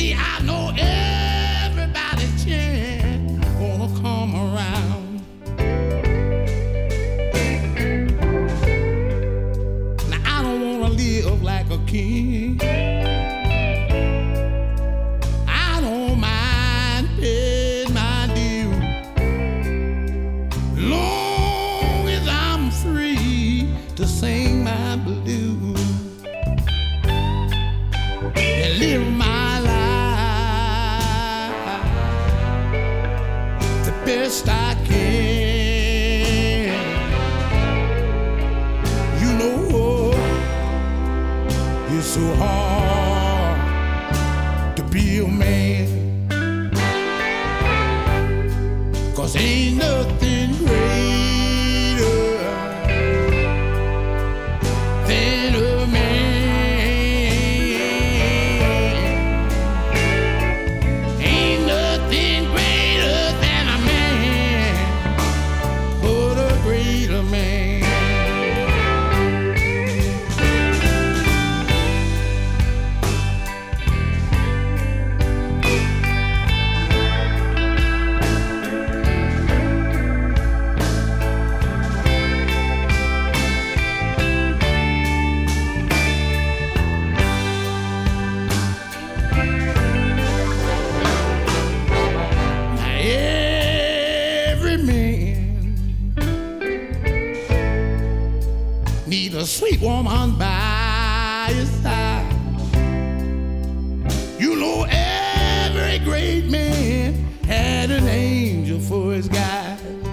See, I know it. great man had an angel for his guide.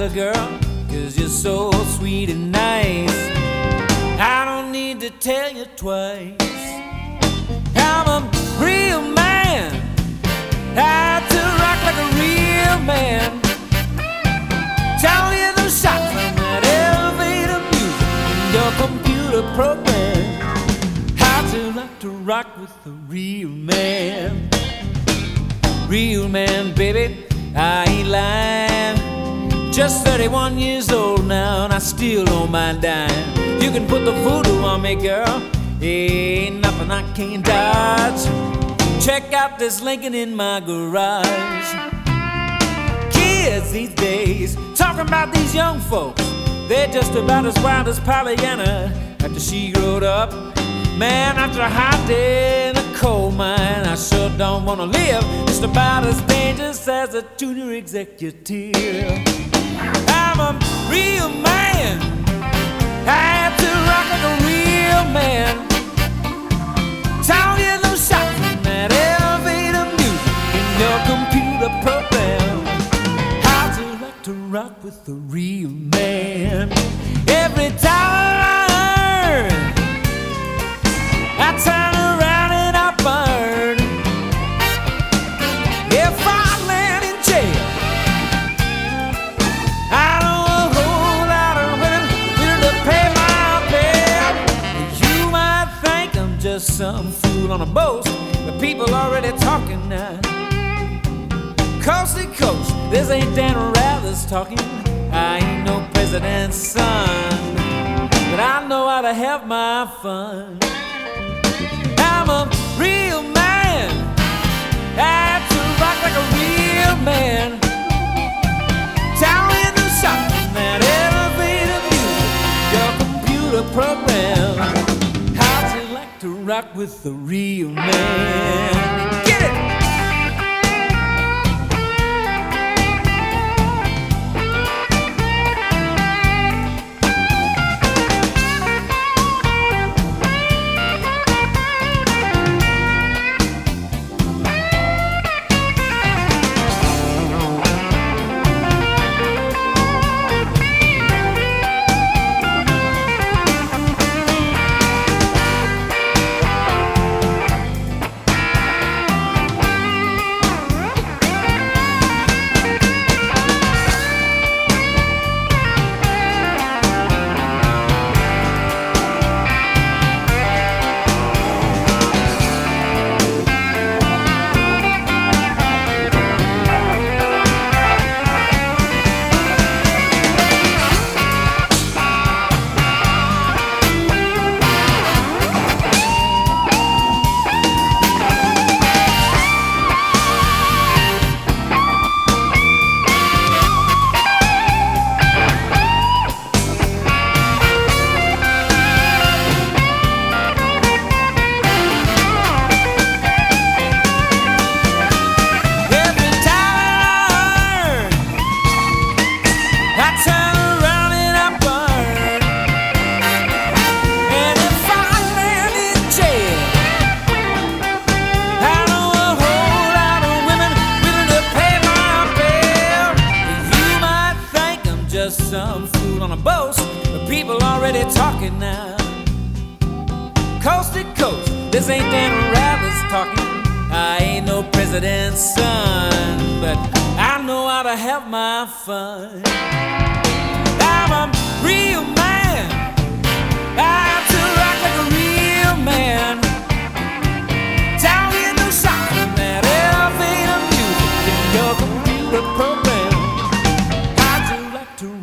little girl. You can put the voodoo on me, girl. Ain't nothing I can't dodge. Check out this Lincoln in my garage. Kids these days, talking about these young folks. They're just about as wild as Pollyanna after she growed up. Man, after a hot day in a coal mine, I sure don't wanna live. Just about as dangerous as a junior executive. I'm a real man. To rock like a real man. Those shots that elevator music in your computer program. How like to rock with a real man. Every time I turn around. Some fool on a boast, but people already talking now. Coast to coast, this ain't Dan Rather's talking. I ain't no president's son, but I know how to have my fun. I'm a real man. I have to rock like a real man. In the shop, that elevator music, your computer program. Rock with the real man?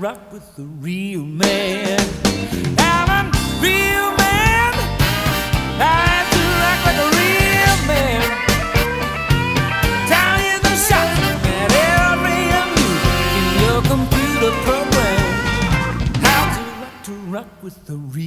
Rock with the real man? I'm a real man. I to rock like a real man. Down in the shop, that elevator music in your computer program. How'd you like to rock with the real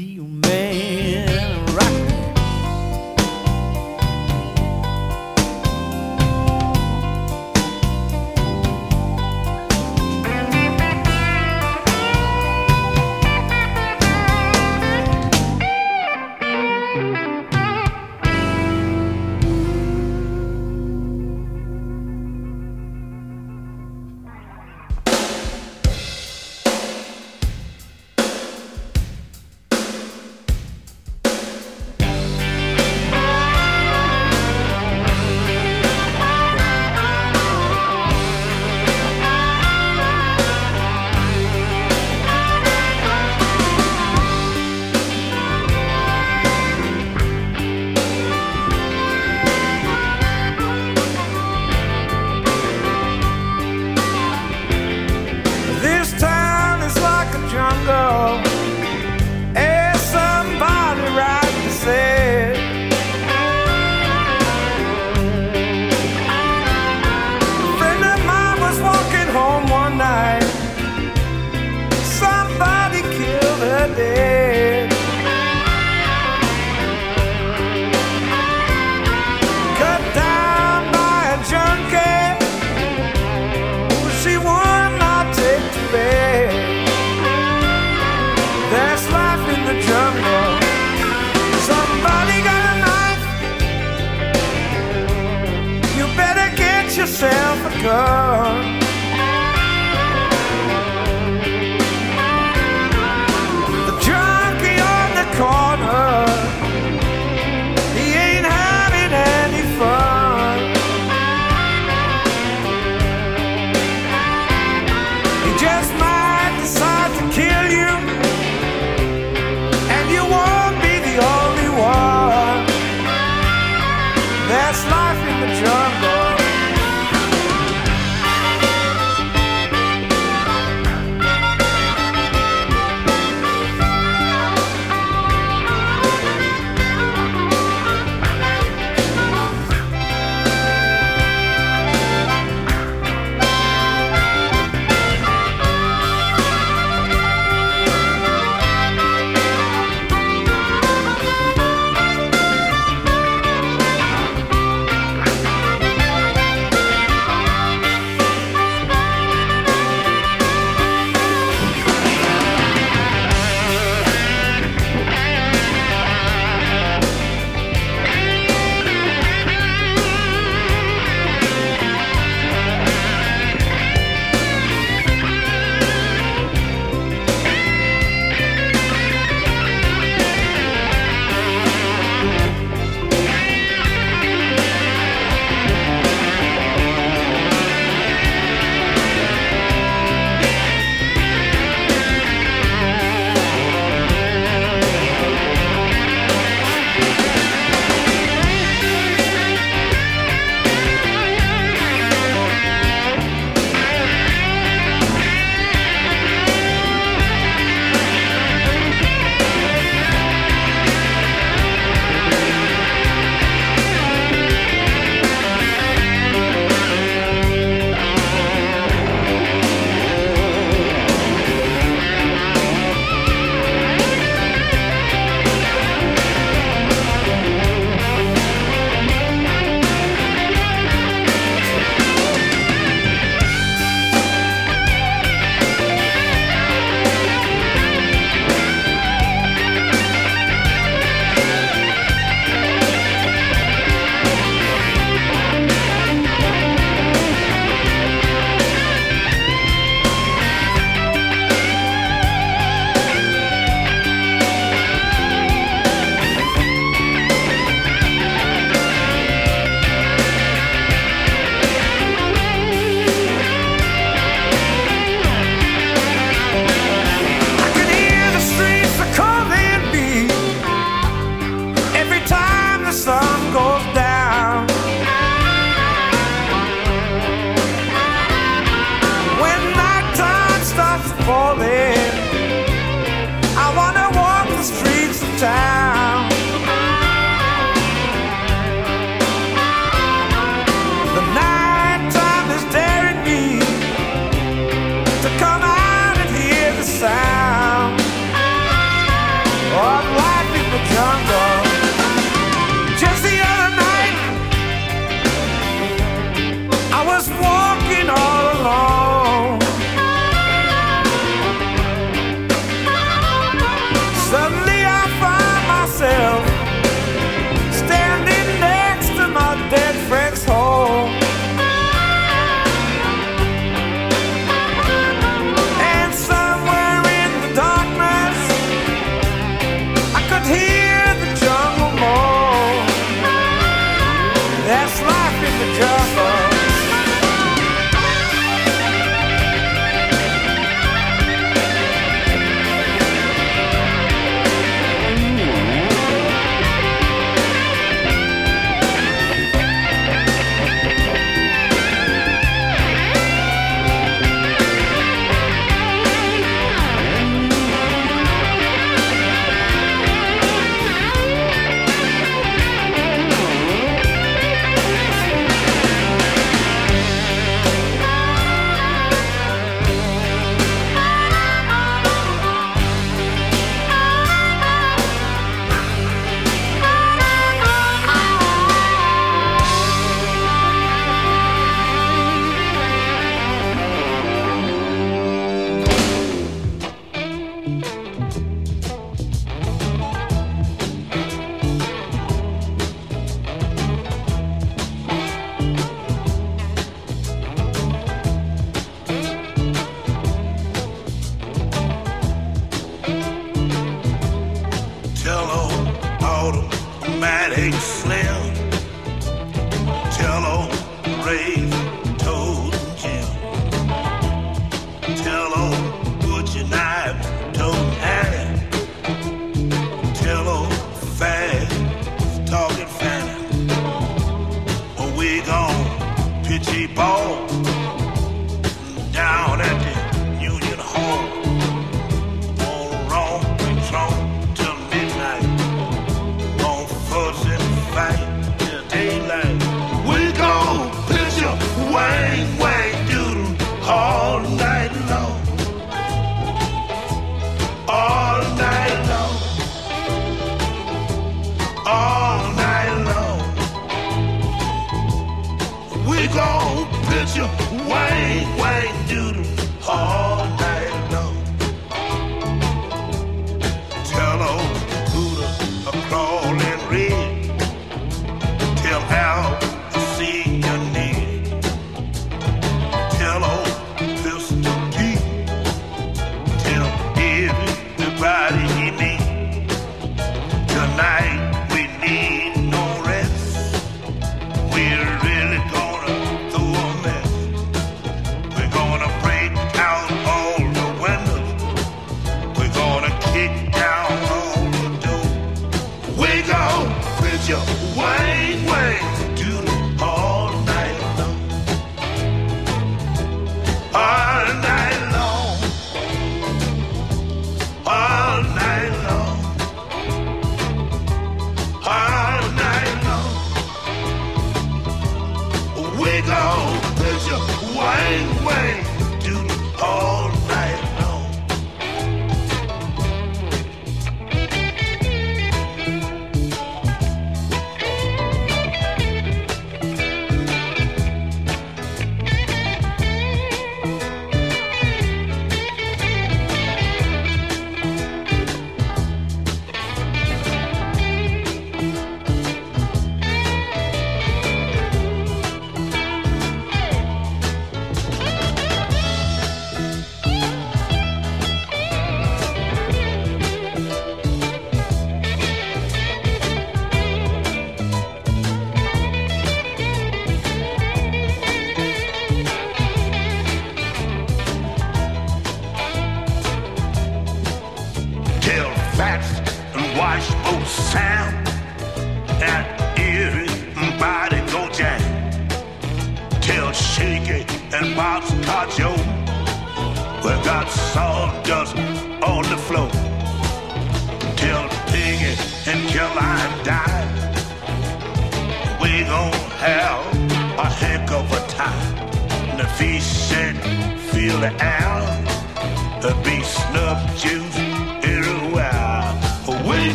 I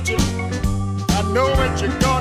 I know what you're going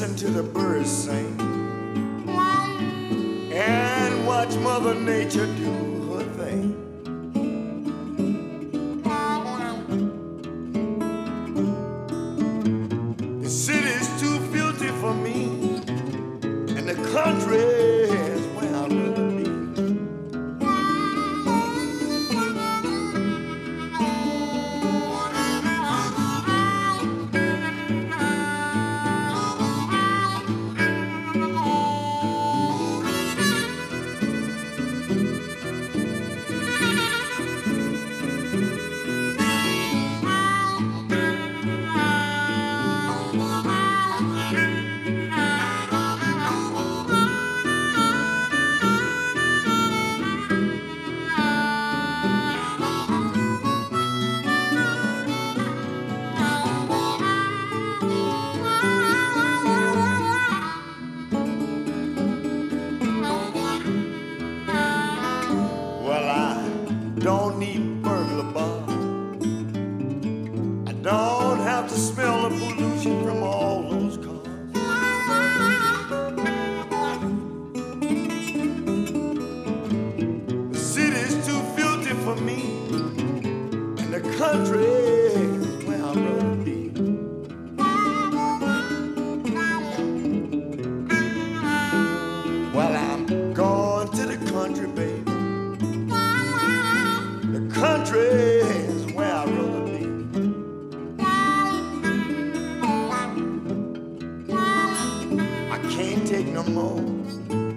listen to the birds sing. And watch Mother Nature do. take no more.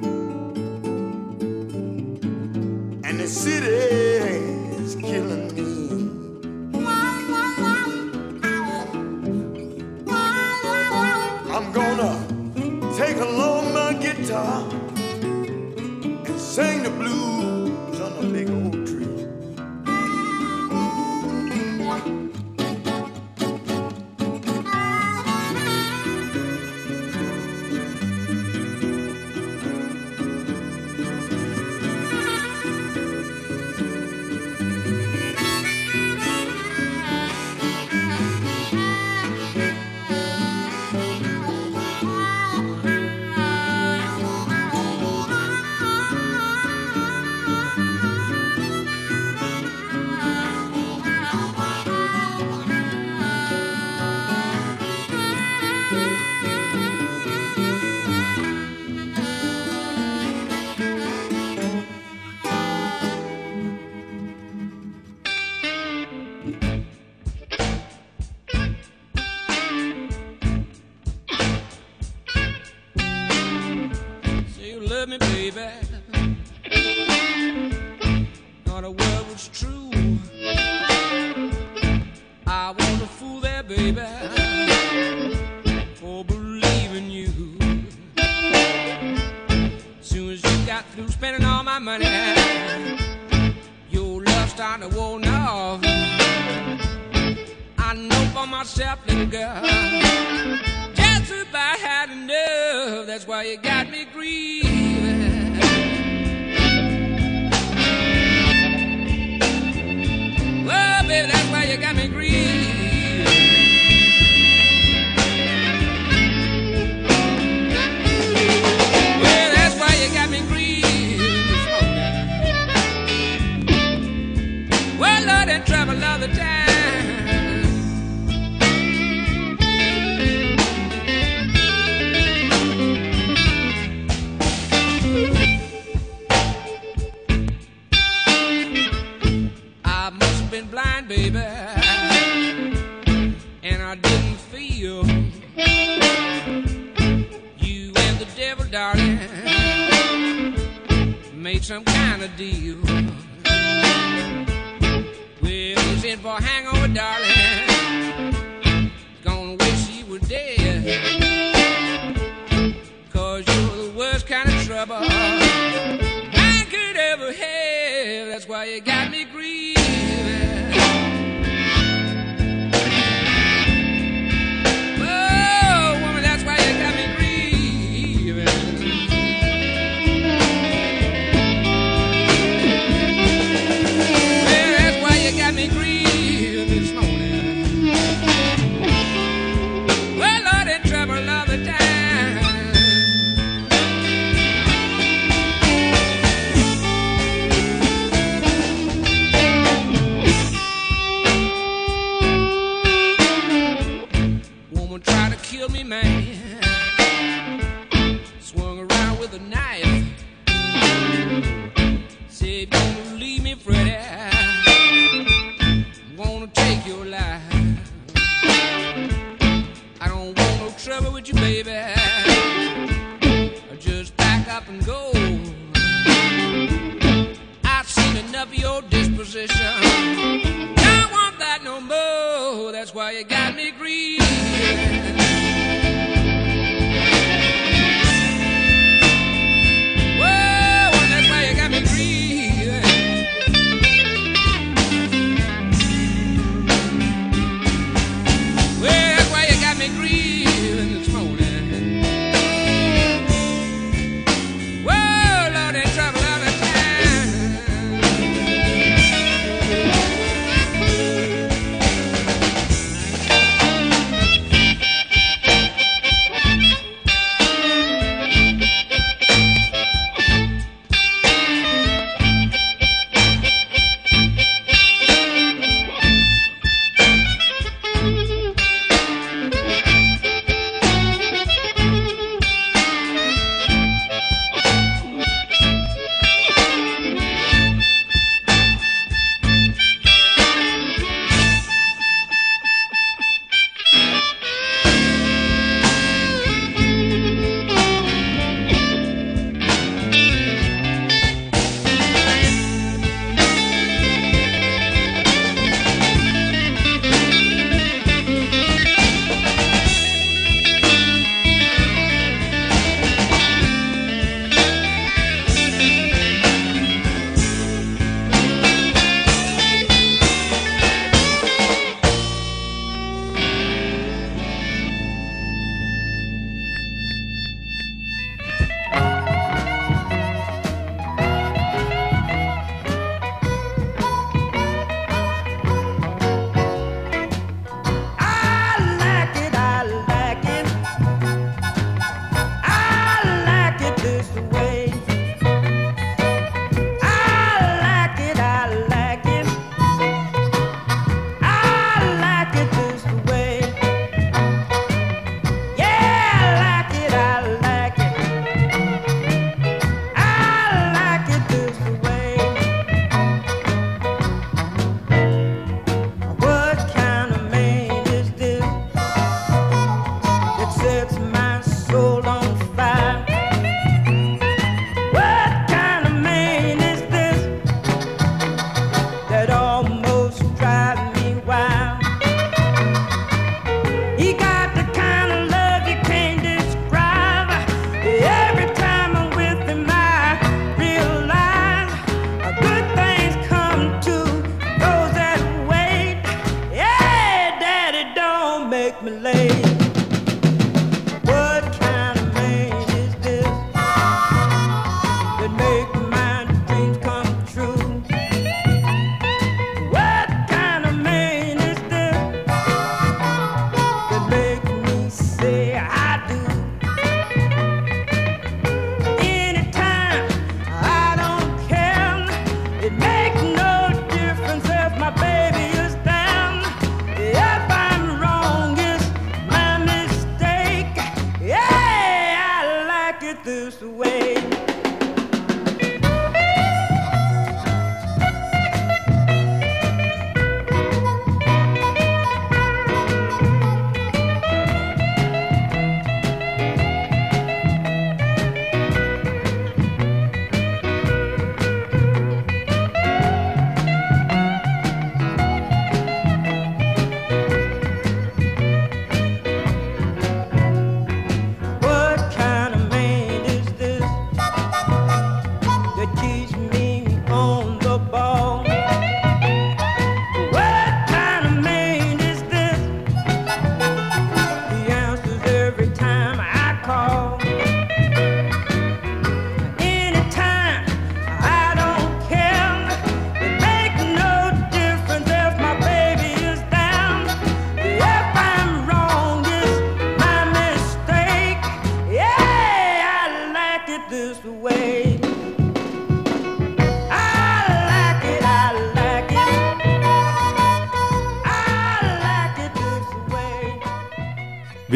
It this way.